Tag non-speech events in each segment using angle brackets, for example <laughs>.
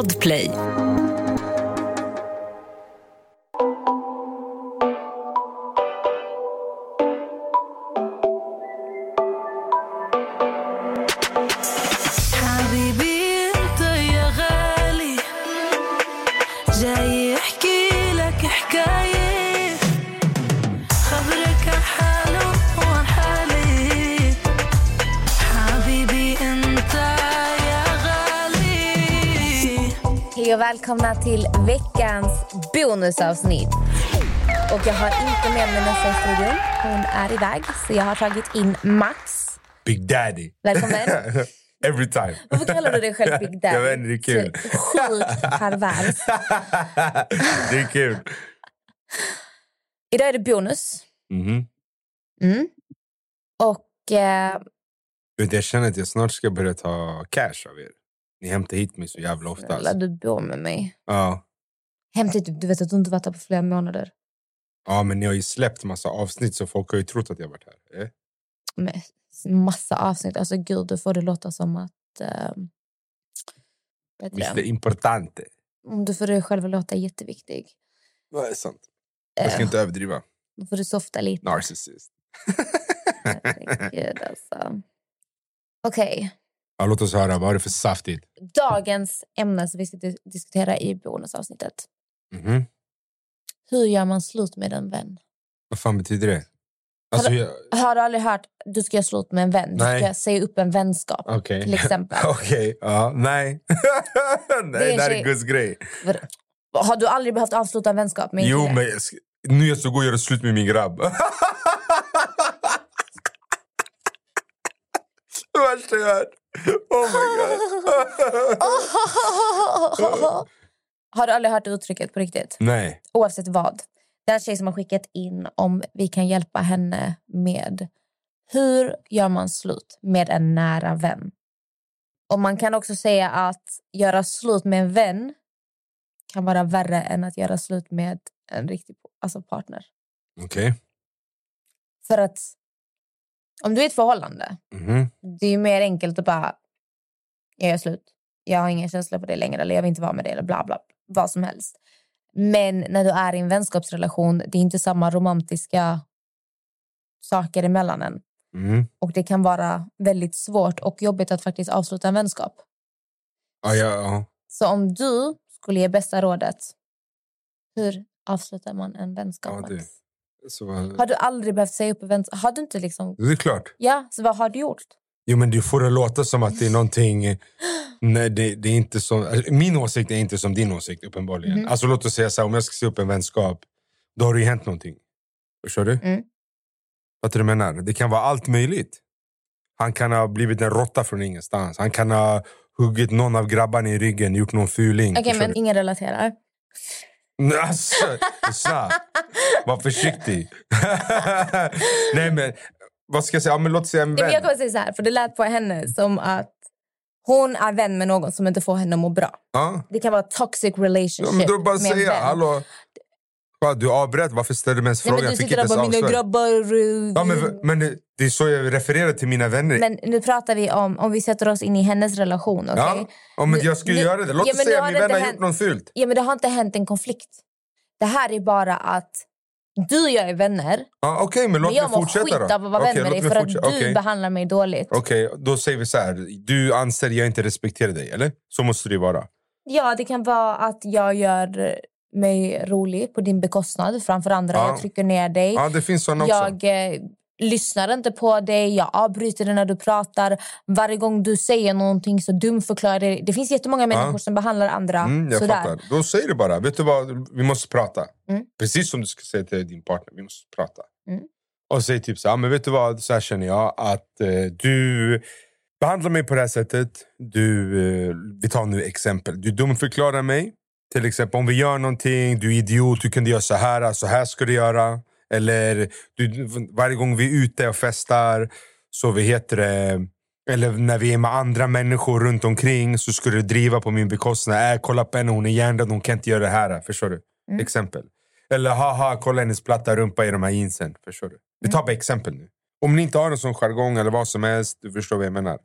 Podplay. Välkomna till veckans bonusavsnitt. Och jag har inte med mig Nessa i studion. Hon är iväg, så jag har tagit in Max. Big Daddy. Välkommen. <laughs> Every time. Varför kallar du dig själv Big Daddy? <laughs> Jag vet inte, det är kul. Sjukt pervers. <laughs> det är kul. Idag är det bonus. Mhm. Mm. Och eh, Jag känner att jag snart ska börja ta cash av er. Ni hämtar hit mig så jävla ofta. Alltså. du bor med mig. Ja. Hämta hit, du vet att du inte varit här på flera månader. ja, men ni har ju släppt massa avsnitt så folk har ju trott att jag varit här. Eh? Med massa avsnitt. Alltså gud, du får det låta som att... Eh, Mr det? Importante. Mm, du får det själv låta jätteviktig. Det är sant. Jag ska Eh, inte överdriva. Då får du softa lite. Narcissist. <laughs> Herregud, alltså. Okej. Ja, låt oss höra. Vad har du för saftigt? Dagens ämne som vi ska dis- diskutera i bonusavsnittet. Mhm. Hur gör man slut med en vän? Vad fan betyder det? Alltså, jag... Har du aldrig hört du ska göra slut med en vän? Du Nej. ska säga upp en vänskap. Okej. Till exempel. <laughs> Okej, ja. Nej. <laughs> Det är nej, det här är Guds grej. Har du aldrig behövt avsluta en vänskap med en Jo, men jag ska... nu är jag så god att göra slut med min grabb. <laughs> Det värsta jag hört. <laughs> Oh my god. <laughs> har du aldrig hört uttrycket på riktigt? Nej. Oavsett vad. Det är en tjej som har skickat in om vi kan hjälpa henne med hur gör man slut med en nära vän. Och man kan också säga att göra slut med en vän kan vara värre än att göra slut med en riktig alltså partner. Okej. För att om du är i ett förhållande, Mhm. det är ju mer enkelt att bara jag gör slut. Jag har ingen känsla för det längre eller jag vill inte vara med dig eller bla bla. Vad som helst. Men när du är i en vänskapsrelation, det är inte samma romantiska saker emellan en. Mhm. Och det kan vara väldigt svårt och jobbigt att faktiskt avsluta en vänskap. Ja, ja, ja. Så om du skulle ge bästa rådet, hur avslutar man en vänskap? Ja. Så, Har du aldrig behövt säga upp en vänskap? Har du inte liksom... det är klart. Ja, så vad har du gjort? Jo, men du får det låta som att det är någonting... <gasps> Nej, det, det är inte som, alltså, min åsikt är inte som din åsikt, uppenbarligen. Mhm. Alltså, låt oss säga så här, om jag ska se upp en vänskap, då har det ju hänt någonting. Förstår du? Mm. Du vad jag menar? Det kan vara allt möjligt. Han kan ha blivit en råtta från ingenstans. Han kan ha huggit någon av grabbarna i ryggen, gjort någon fuling. Okej, Förstår men ingen relaterar. Alltså. Var försiktig. <laughs> Nej, men vad ska jag säga? Ja, men låt säga en men jag vän. kommer säga så här, för det lät på henne som att hon är vän med någon som inte får henne att må bra. Ja. Det kan vara toxic relationship Ja, men då bara med en säga, vän. hallå. Du avbröt, varför ställde du mig ens Nej, frågan? men Jag du sitter där ens bara, mina grabbar... Ja, men, men det, är så jag refererar till mina vänner. Men nu pratar vi om, om vi sätter oss in i hennes relation, okej? ja. ja, men jag skulle nu- göra det. Låt Ja, oss men säga min vän har hänt- gjort något fult. Ja, men det har inte hänt en konflikt. Det här är bara att du och jag är vänner, Ja, Okej, men låt men mig jag mår fortsätta skit då. av att vara Okej, vän med dig mig för fortsätta. att du behandlar mig dåligt. Okej, då säger vi så här. Du anser jag inte respekterar dig, eller? Så måste det vara. Ja, det kan vara att jag gör mig rolig på din bekostnad framför andra. Ja. Jag trycker ner dig. Ja, det finns också. Jag eh, lyssnar inte på dig, jag avbryter dig när du pratar. Varje gång du säger någonting så dumförklarar dig. Det finns jättemånga människor som behandlar andra Mm, jag sådär. fattar. Då säger du bara, vet du vad, vi måste prata. Mm. Precis som du ska säga till din partner, vi måste prata. Mm. Och säg typ så här, men vet du vad, så här känner jag att eh, du behandlar mig på det här sättet. Du, eh, vi tar nu exempel. Du dumförklarar mig. Till exempel om vi gör någonting, du är idiot, du kunde göra så här, så här ska du göra. Eller du, varje gång vi är ute och festar så vi heter det eller när vi är med andra människor runt omkring så ska du driva på min bekostnad. Äh, kolla på henne, hon är hjärndöd, hon kan inte göra det här. Förstår du? Mm. Exempel. Eller haha, kolla hennes platta rumpa i de här jeansen. Förstår du? Vi tar bara exempel nu. Om ni inte har en sån jargong eller vad som helst, du förstår vad jag menar.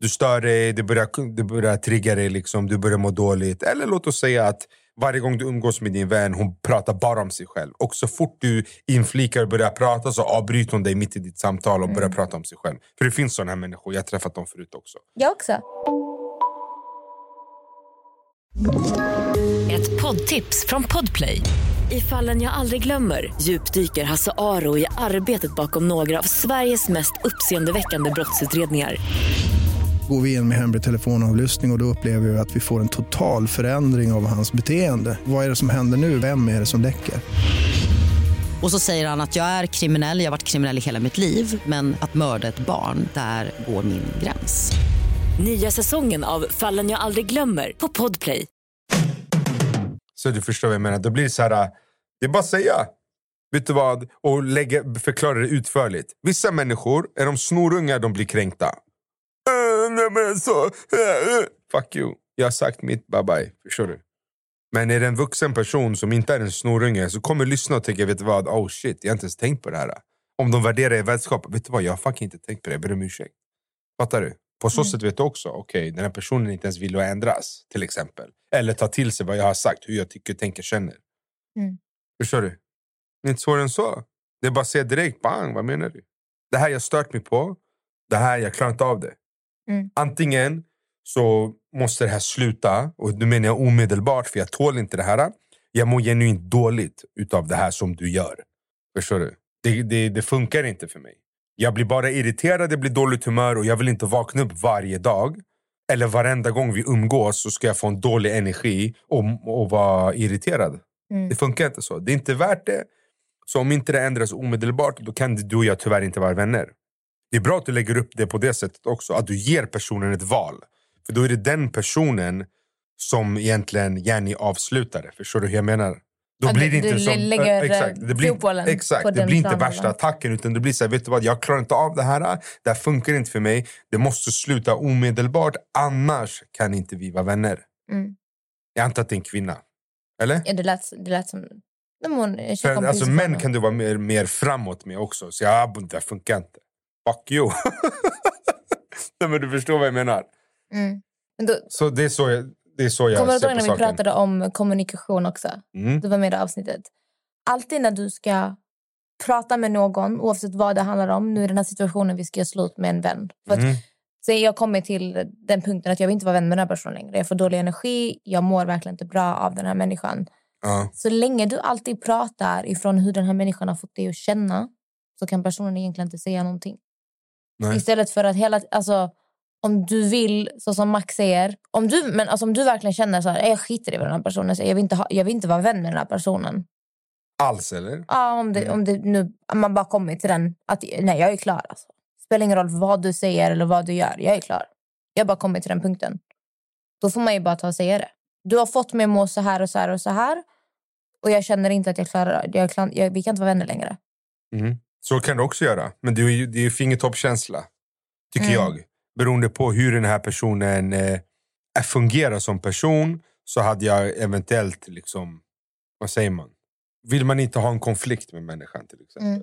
Du stör dig, det börjar, det börjar trigga dig, liksom, du börjar må dåligt. Eller låt oss säga att varje gång du umgås med din vän, hon pratar bara om sig själv. Och så fort du inflikar och börjar prata så avbryter hon dig mitt i ditt samtal och börjar prata om sig själv. För det finns sådana här människor, jag har träffat dem förut också. Jag också. Ett poddtips från Podplay. I fallen jag aldrig glömmer djupdyker Hasse Aro i arbetet bakom några av Sveriges mest uppseendeväckande brottsutredningar. Går vi in med hemlig telefonavlyssning och, och då upplever vi att vi får en total förändring av hans beteende. Vad är det som händer nu? Vem är det som läcker? Och så säger han att jag är kriminell, jag har varit kriminell i hela mitt liv men att mörda ett barn, där går min gräns. Nya säsongen av Fallen jag aldrig glömmer på Podplay. Så du förstår vad jag menar. Då blir det så här, det är bara att säga. Vet du vad? Och lägga, förklara det utförligt. Vissa människor, är de snorungar, de blir kränkta. Nej, men så, äh, äh. Fuck you. Jag har sagt mitt bye bye. Förstår du? Men är det en vuxen person som inte är en snorunge så kommer lyssna och tänka, vet du vad? Oh shit, jag har inte ens tänkt på det här. Om de värderar er vänskap, vet du vad? Jag har fucking inte tänkt på det. Jag ber om ursäkt. Fattar du? På så sätt vet du också, okej, den här personen inte ens vill ändras. Till exempel. Eller ta till sig vad jag har sagt, hur jag tycker, tänker, känner. Mm. Förstår du? Det är inte svårare än så. Det är bara att säga direkt, bang, vad menar du? Det här jag stört mig på, det här jag klarar inte av det. Mm. Antingen så måste det här sluta, och nu menar jag omedelbart för jag tål inte det här. Jag mår genuint dåligt utav det här som du gör. Förstår du? Det, det, det funkar inte för mig. Jag blir bara irriterad, jag blir dåligt humör och jag vill inte vakna upp varje dag. Eller varenda gång vi umgås så ska jag få en dålig energi och, och vara irriterad. Mm. Det funkar inte så. Det är inte värt det. Så om inte det ändras omedelbart då kan du och jag tyvärr inte vara vänner. Det är bra att du lägger upp det på det sättet också. Att du ger personen ett val. För då är det den personen som egentligen Jenny avslutar det. Förstår du hur jag menar? Då Ja, blir det inte du som, lägger, exakt, det blir, exakt, på det blir inte värsta attacken utan det blir så här, vet du vad, jag klarar inte av det här. Det här funkar inte för mig. Det måste sluta omedelbart. Annars kan inte vi vara vänner. Mm. Jag antar att det är en kvinna. Eller? Ja, det, lät, det lät som... Men hon För, alltså, män kan du vara mer, mer framåt med också. Så ja, det funkar inte. Fuck you. <laughs> Nej, men du förstår vad jag menar. Mm. Men då, Så det är så jag, det är så jag kommer du ser ihåg på när vi saken. pratade om kommunikation också? Mm. Det var med i det avsnittet. Alltid när du ska prata med någon, oavsett vad det handlar om. Nu i den här situationen vi ska göra slut med en vän. För att, Mm. så jag kommer till den punkten att jag vill inte vara vän med den här personen längre. Jag får dålig energi, jag mår verkligen inte bra av den här människan. Ja. Så länge du alltid pratar ifrån hur den här människan har fått dig att känna så kan personen egentligen inte säga någonting. Nej. Istället för att hela... Alltså, om du vill, så som Max säger... Om du, men alltså, om du verkligen känner så här, "Nej, jag skiter i vad den här personen säger. Jag vill, inte ha, jag vill inte vara vän med den här personen. Alls eller? Ja, om, det, Mm. om det nu, man bara kommer till den att nej, jag är klar. Alltså. Spelar ingen roll vad du säger eller vad du gör. Jag är klar. Jag bara kommit till den punkten. Då får man ju bara ta och säga det. Du har fått mig att må så här och så här och så här. Och jag känner inte att jag klarar jag, jag, Vi kan inte vara vänner längre. Mm. Så kan du också göra. Men det är ju det är ju fingertoppskänsla. Tycker Mm. jag. Beroende på hur den här personen eh, fungerar som person så hade jag eventuellt liksom... Vad säger man? Vill man inte ha en konflikt med människan till exempel. Mm.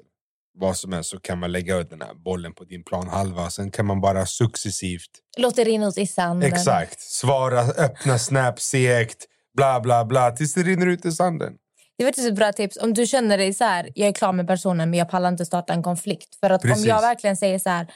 Vad som helst så kan man lägga ut den här bollen på din planhalva. Sen kan man bara successivt Låt det rinna ut i sanden. Exakt. Svara, öppna Snap segt, bla bla bla, tills det rinner ut i sanden. Det var ett bra tips. Om du känner dig så här, jag är klar med personen men jag pallar inte starta en konflikt. För att Precis. om jag verkligen säger så här,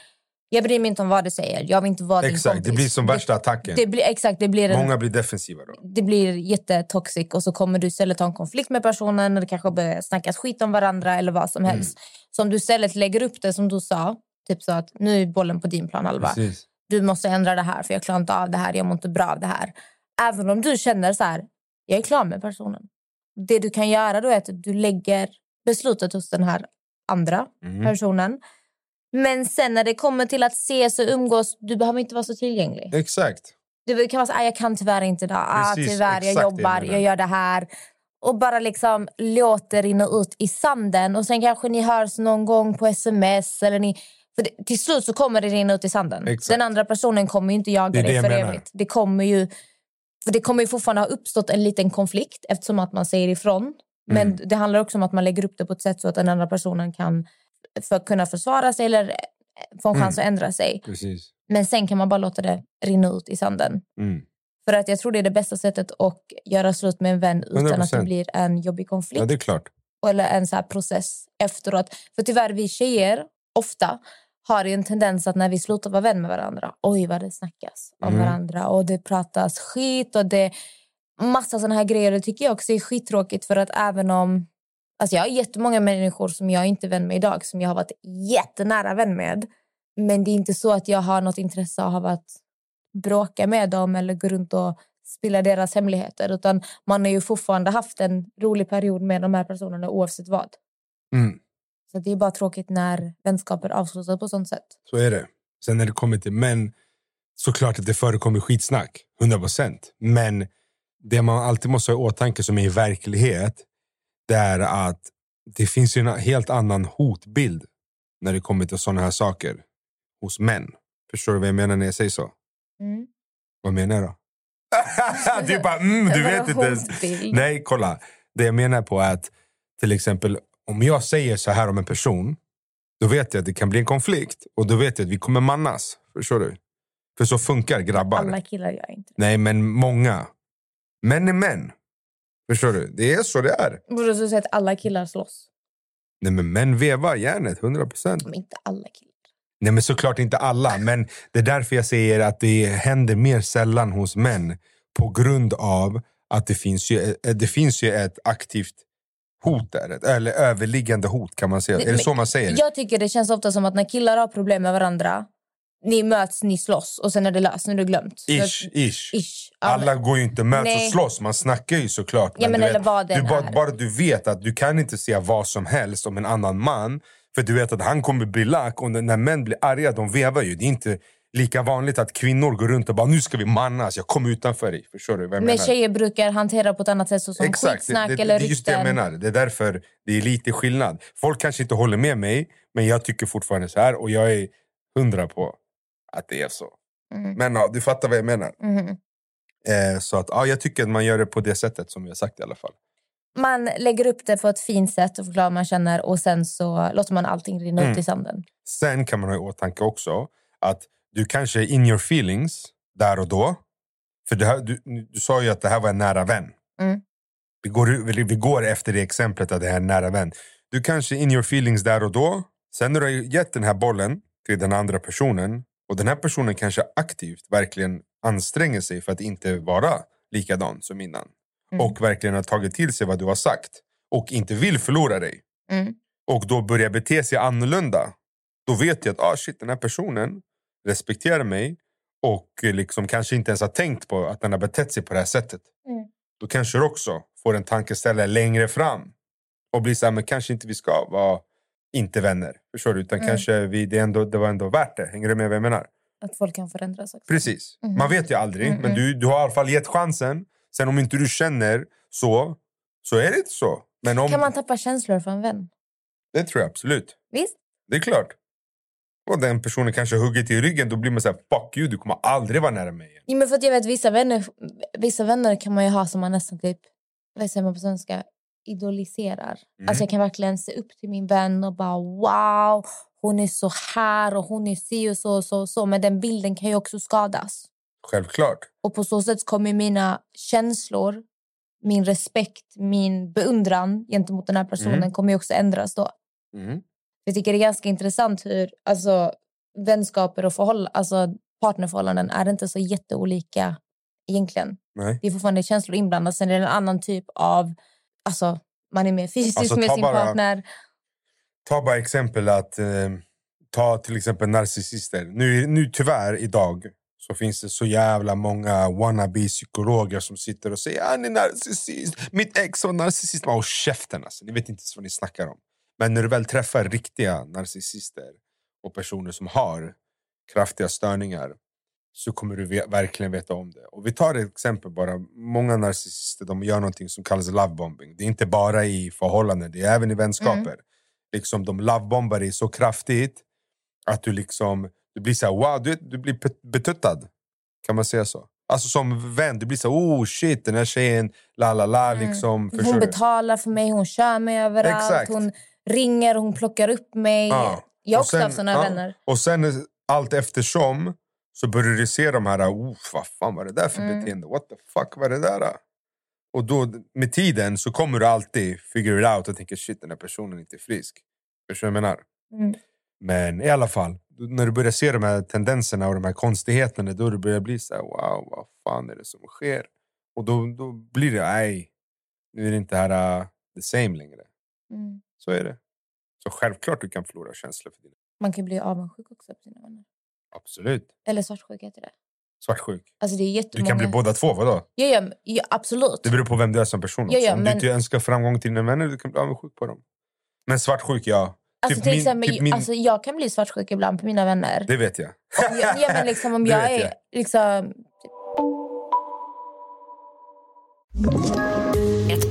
jag bryr mig inte om vad du säger. Jag vill inte vara din Exakt, kompis. det blir som värsta attacken. Det, det blir, exakt, det blir en, Många blir defensiva då. det blir jättetoxic och så kommer du istället ha en konflikt med personen och det kanske börjar snackas skit om varandra eller vad som helst. Så om du istället lägger upp det som du sa, typ så att nu är bollen på din planhalva. Precis. Du måste ändra det här för jag klarar inte av det här, jag mår inte bra av det här. Även om du känner så här, jag är klar med personen. Det du kan göra då är att du lägger beslutet hos den här andra Mm. personen. Men sen när det kommer till att ses och umgås, du behöver inte vara så tillgänglig. Exakt. Du kan vara så här, "Ah, jag kan tyvärr inte idag. Ah, tyvärr, jag det jobbar, jag gör det här. Och bara liksom låt det rinna ut i sanden. Och sen kanske ni hörs någon gång på sms. Eller ni, för det, till slut så kommer det rinna ut i sanden. Exakt. Den andra personen kommer ju inte Det jaga det dig jag för menar. evigt. Det kommer ju... För det kommer ju fortfarande ha uppstått en liten konflikt eftersom att man säger ifrån. Men Mm. det handlar också om att man lägger upp det på ett sätt så att den andra personen kan för, kunna försvara sig eller få en Mm. chans att ändra sig. Precis. Men sen kan man bara låta det rinna ut i sanden. Mm. För att jag tror det är det bästa sättet att göra slut med en vän utan att det 100%. blir en jobbig konflikt. Ja, det är klart. eller en så process efteråt. För tyvärr, vi tjejer ofta har ju en tendens att när vi slutar vara vän med varandra, oj vad det snackas om Mm. varandra och det pratas skit och det massa såna här grejer. Det tycker jag också är skittråkigt för att även om Alltså jag har jättemånga människor som jag inte är vän med idag som jag har varit jättenära vän med. Men det är inte så att jag har något intresse av att bråka med dem eller gå runt och spilla deras hemligheter. Utan man har ju fortfarande haft en rolig period med de här personerna oavsett vad. Mm. Så det är bara tråkigt när vänskaper avslutas på sånt sätt. Så är det. Sen när det kommer till män, såklart att det förekommer skitsnack. 100 procent. Men det man alltid måste ha i åtanke som är i verklighet, det är att det finns ju en helt annan hotbild när det kommer till sådana här saker hos män. Förstår du vad jag menar när jag säger så? Mm. Vad menar jag <laughs> då? du bara, mm, du vet inte ens. Nej, kolla. Det jag menar på är att till exempel om jag säger så här om en person, då vet jag att det kan bli en konflikt och då vet jag att vi kommer mannas. Förstår du? För så funkar grabbar. Alla killar gör inte Nej, men många. Män är män. Förstår du? Det är så det är. det. Borde du säga att alla killar slåss? Nej, men män vevar järnet, 100 procent. Men inte alla killar. Nej, men såklart inte alla. Men det är därför jag säger att det händer mer sällan hos män på grund av att det finns ju, det finns ju ett aktivt hot där. Ett, eller överliggande hot kan man säga. är det Men så man säger? Jag tycker det känns ofta som att när killar har problem med varandra, ni möts, ni slåss och sen är det löst, nu är det glömt. Ish, ish. Ish. Ja, Alla men- går ju inte möts Nej. och slåss. Man snackar ju såklart. Ja, men du eller vad du, bara, är. bara du vet att du kan inte säga vad som helst om en annan man. För du vet att han kommer bli lack. Och när- när män blir arga, de vevar ju. Det är inte lika vanligt att kvinnor går runt och bara nu ska vi mannas. Jag kommer utanför dig. Förstår du vad Men tjejer brukar hantera på ett annat sätt, så som Exakt, det, skitsnack det, det eller är just det jag menar. Det är därför det är lite skillnad. Folk kanske inte håller med mig, men jag tycker fortfarande så här. Och jag är hundra på att det är så. Mm. Men ja, du fattar vad jag menar. Mhm. Eh, så att, ja, jag tycker att man gör det på det sättet som vi har sagt i alla fall. Man lägger upp det på ett fint sätt och förklarar vad man känner och sen så låter man allting rinna Mm. ut i sanden. Sen kan man ha i åtanke också att du kanske är in your feelings där och då. För här, du, du sa ju att det här var en nära vän. Mm. Vi, går, vi går efter det exemplet att det här är en nära vän. Du kanske är in your feelings där och då. Sen när du har gett den här bollen till den andra personen och den här personen kanske aktivt verkligen anstränger sig för att inte vara likadan som innan. Mm. Och verkligen har tagit till sig vad du har sagt och inte vill förlora dig Mm. och då börjar bete sig annorlunda, då vet jag att ah, shit, den här personen respekterar mig och eh, liksom kanske inte ens har tänkt på att den har betett sig på det här sättet. Mm. Då kanske du också får en tankeställare längre fram och blir så här, men kanske inte vi ska vara inte vänner. Förstår du? Utan Mm. kanske vi, det, ändå, det var ändå värt det. Hänger du med vad jag menar? Att folk kan förändras också. Precis. Mhm. Man vet ju aldrig, Mm, men du, du har i alla fall gett chansen. Sen om inte du känner så, så är det inte så. Men om, Kan man tappa känslor för en vän? Det tror jag absolut. Visst? Det är klart. Och den personen kanske hugger till ryggen, då blir man så här, fuck you, du kommer aldrig vara nära mig igen. Ja, men för att jag vet vissa vänner, vissa vänner kan man ju ha som man nästan typ, vad säger man på svenska, idoliserar. Mm. Alltså jag kan verkligen se upp till min vän och bara wow, hon är så här och hon är si och så och så och så. Men den bilden kan ju också skadas. Självklart. Och på så sätt kommer mina känslor, min respekt, min beundran gentemot den här personen Mm. kommer ju också ändras då. Mm. Jag tycker det är ganska intressant hur alltså, vänskaper och förhåll, alltså, partnerförhållanden är inte så jätteolika egentligen. Nej. Det är fortfarande känslor inblandade. Sen är det en annan typ av... Alltså, man är mer fysisk Alltså, med sin bara- partner. Ta bara exempel att eh, ta till exempel narcissister. Nu, nu tyvärr idag så finns det så jävla många wannabe-psykologer som sitter och säger han är narcissist, mitt ex var narcissist. Åh, käften alltså. Ni vet inte ens vad ni snackar om. Men när du väl träffar riktiga narcissister och personer som har kraftiga störningar så kommer du ve- verkligen veta om det. Och vi tar ett exempel bara. Många narcissister de gör någonting som kallas lovebombing. Det är inte bara i förhållanden, det är även i vänskaper. Liksom, de lovebombar dig så kraftigt att du liksom du blir så här, wow, du, du blir betuttad. Kan man säga så? Alltså som vän, du blir så här, oh shit, den här tjejen, la la la. Liksom, förstår Hon betalar för mig, hon kör mig överallt. Exakt. Hon ringer, hon plockar upp mig. Ja. Jag har Och också haft såna ja, vänner. Och sen allt eftersom så börjar du se de här, oh, vad fan var det där för Mm. beteende? What the fuck var det där? Och då med tiden så kommer du alltid figure it out och tänka shit den här personen är inte frisk. Förstår du vad jag menar? Mm. Men i alla fall, när du börjar se de här tendenserna och de här konstigheterna då börjar bli så här, wow, vad fan är det som sker? Och då, då blir det, nej, nu är det inte här uh, the same längre. Mm. Så är det. Så självklart du kan förlora känslor för dina Man kan bli avundsjuk också på sina vänner. Absolut. Eller svartsjuk heter det. Svartsjuk. Alltså det är Du jättemånga... kan bli båda två, vadå? Ja, ja, ja, absolut. Det beror på vem du är som person. Ja, också. ja, Om men- du inte önskar framgång till dina vänner, du kan bli avundsjuk på dem. Men svartsjuk, ja. Alltså, typ till min- exempel, typ min- alltså, jag kan bli svartsjuk ibland på mina vänner. Det vet jag. Om jag, ja, men liksom, om <laughs> jag är... jag. Liksom,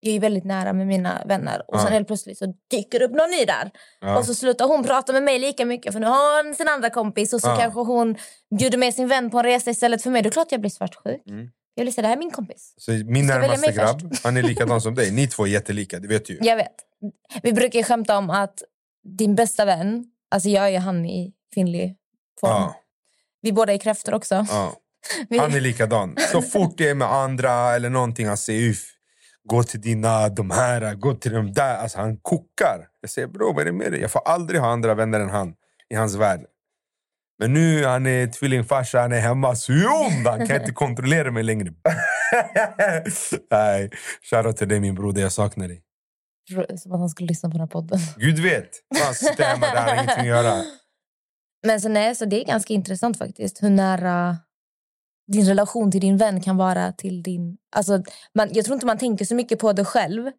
Jag är väldigt nära med mina vänner. Och Ja. sen helt plötsligt så dyker upp någon ny där. Ja. Och så slutar hon prata med mig lika mycket för nu har hon sin andra kompis. Och så Ja. kanske hon bjuder med sin vän på en resa istället för mig. Då är klart jag blir svartsjuk. Mm. Jag vill säga det här är min kompis. Så min närmaste grabb, han är likadan som dig. <laughs> Ni två är jättelika, det vet du ju. Jag vet. Vi brukar skämta om att din bästa vän, alltså jag är han i kvinnlig form. Ja, Vi båda är kräftor också. <laughs> Han är likadan. Så fort det är med andra eller någonting, han säger uff. Gå till dina, de här, gå till de där. Alltså han kokar. Jag säger bro, vad är det med dig? Jag får aldrig ha andra vänner än han i hans värld. Men nu han är tvillingfarsa, han är hemma. Jo, han kan inte kontrollera mig längre. <laughs> Nej, shoutout till dig min broder, jag saknar dig. Som att han skulle lyssna på den här podden. Gud vet. Han hemma där, har ingenting att göra. Men så, nej, så det är ganska intressant faktiskt. Hur nära din relation till din vän kan vara till din... Alltså, man, jag tror inte man tänker så mycket på det själv.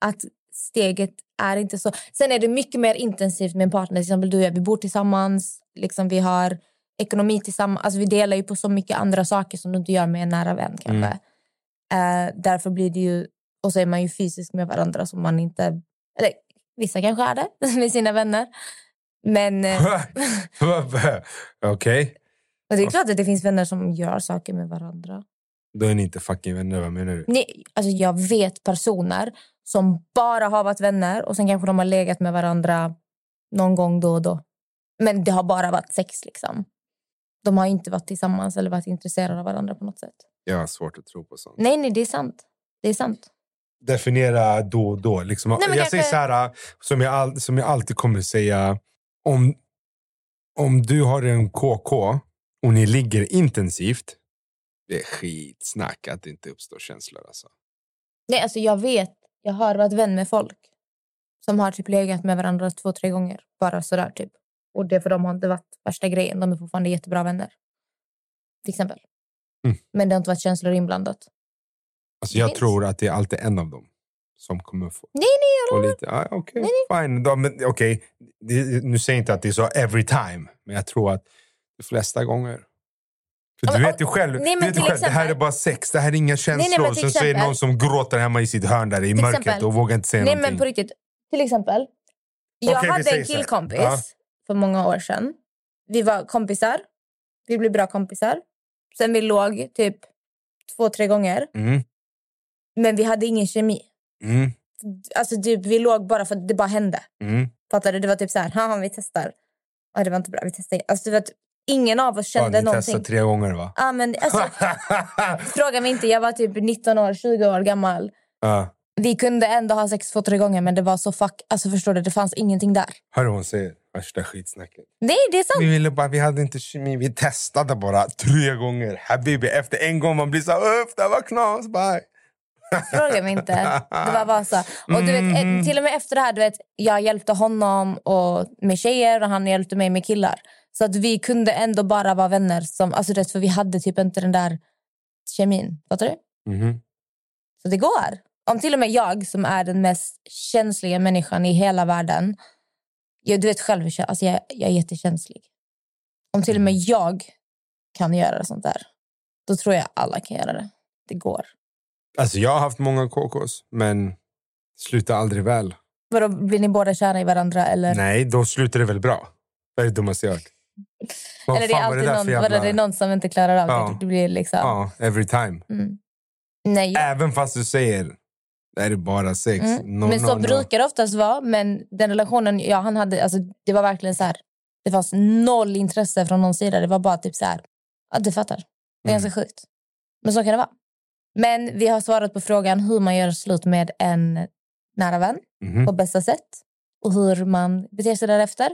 Att steget är inte så... Sen är det mycket mer intensivt med en partner. Till exempel du och jag, vi bor tillsammans. Liksom, vi har ekonomi tillsammans. Alltså, vi delar ju på så mycket andra saker som du inte gör med en nära vän. kanske. Eh, därför blir det ju... Och så är man ju fysisk med varandra som man inte... Eller, vissa kanske är det <laughs> med sina vänner. Men... eh, <laughs> Okej, Och det är klart att det finns vänner som gör saker med varandra. då är ni inte fucking vänner. Vad menar du? Nej, alltså jag vet personer som bara har varit vänner och sen kanske de har legat med varandra någon gång då och då. Men det har bara varit sex. liksom. De har inte varit tillsammans eller varit intresserade av varandra på något sätt. Jag har svårt att tro på sånt. Nej, nej, det är sant. Det är sant. definiera då och då. Liksom. Nej, jag säger kanske- så här, som jag, all, som jag alltid kommer säga. Om, om du har en KK och ni ligger intensivt, det är skitsnack att det inte uppstår känslor. Alltså. Nej, alltså jag vet. Jag har varit vän med folk som har typ legat med varandra två, tre gånger. Bara sådär typ. Och det för dem har inte varit värsta grejen. De är fortfarande jättebra vänner. Till exempel. Mm. Men det har inte varit känslor inblandat. Alltså, jag tror att det är alltid en av dem som kommer få, Nej, nej, jag lite... Ah, Okej, fine. Då, men, okej. Det- Nu säger jag inte att det är så every time, men jag tror att de flesta gånger. För du vet ju själv, nej, men du vet själv det här är exempel- bara sex, det här är inga känslor. nej, till Sen så är det exempel- någon som gråter hemma i sitt hörn där i mörkret exempel- och vågar inte säga Nej, någonting. men på riktigt. Till exempel. Jag vi hade en killkompis Ja. för många år sedan. Vi var kompisar. Vi blev bra kompisar. Sen vi låg typ två, tre gånger. Mm, Men vi hade ingen kemi. mm, Alltså typ, vi låg bara för att det bara hände. mm. Fattar du? Det var typ så här, haha vi testar. Ja, det var inte bra, vi testar. igen. Alltså, du vet, ingen av oss Ja, kände ni någonting. testade tre gånger va? Ja, men, alltså, <laughs> fråga mig inte, jag var typ 19 år, 20 år gammal. ja. Vi kunde ändå ha sex två, tre gånger men det var så fuck... Alltså förstår du, det fanns ingenting där. Hör du hon säger? Värsta skitsnacket. Nej, det är sant. Vi, ville bara, vi hade inte kemi, vi testade bara tre gånger. Habibi, efter en gång man blir så här, "Uff, det var knas, bye. <laughs> Fråga mig inte. Det var bara så. Och du vet, eh, till och med efter det här, du vet, jag hjälpte honom och med tjejer och han hjälpte mig med killar. Så att vi kunde ändå bara vara vänner. Som, alltså, vet, för vi hade typ inte den där kemin. Fattar du? Mhm. Så det går. Om till och med jag, som är den mest känsliga människan i hela världen jag, du vet själv, alltså jag, jag är jättekänslig. Om till och med jag kan göra sånt där, då tror jag alla kan göra det. Det går. Alltså jag har haft många KKs, men slutar aldrig väl. Vadå, blir ni båda kära i varandra? Eller, Nej, då slutar det väl bra. Vad är det dummaste jag hört? Vad eller det är alltid där någon, vadå, det är någon som inte klarar av Ja. det. Det blir liksom... Ja, every time. Mm. Nej, jag, Även fast du säger det är bara sex. Mm. No, men så no, no. brukar det oftast vara. Men den relationen jag han hade, alltså, det var verkligen så här. Det fanns noll intresse från någon sida. Det var bara typ så här. Ja, du fattar. Det är Mm. ganska sjukt. Men så kan det vara. Men vi har svarat på frågan hur man gör slut med en nära vän Mhm. på bästa sätt. Och hur man beter sig därefter.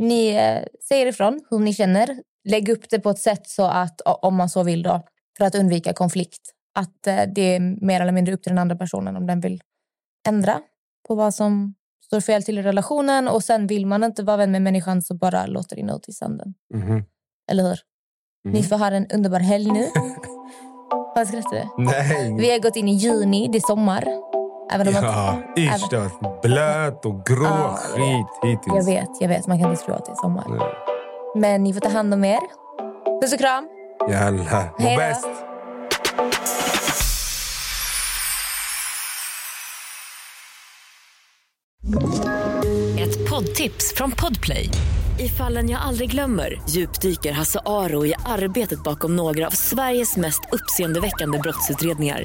Ni eh, säger ifrån hur ni känner. Lägg upp det på ett sätt så att, om man så vill då, för att undvika konflikt. Att eh, det är mer eller mindre upp till den andra personen om den vill ändra på vad som står fel till i relationen. Och sen vill man inte vara vän med människan så bara låter det nå till sanden. Mhm. Eller hur? Mhm. Ni får ha en underbar helg nu. Vad skrattar du? Nej. Vi har gått in i juni, det är sommar. Även om Ja, att, ish, även, blöt och grå Ja, skit hittills. jag vet, jag vet. Man kan inte tro att det är sommar. Nej. Men ni får ta hand om er. Puss och kram. Jalla, må Hej då. bäst. Ett poddtips från Podplay. I fallen jag aldrig glömmer djupdyker Hasse Aro i arbetet bakom några av Sveriges mest uppseendeväckande brottsutredningar.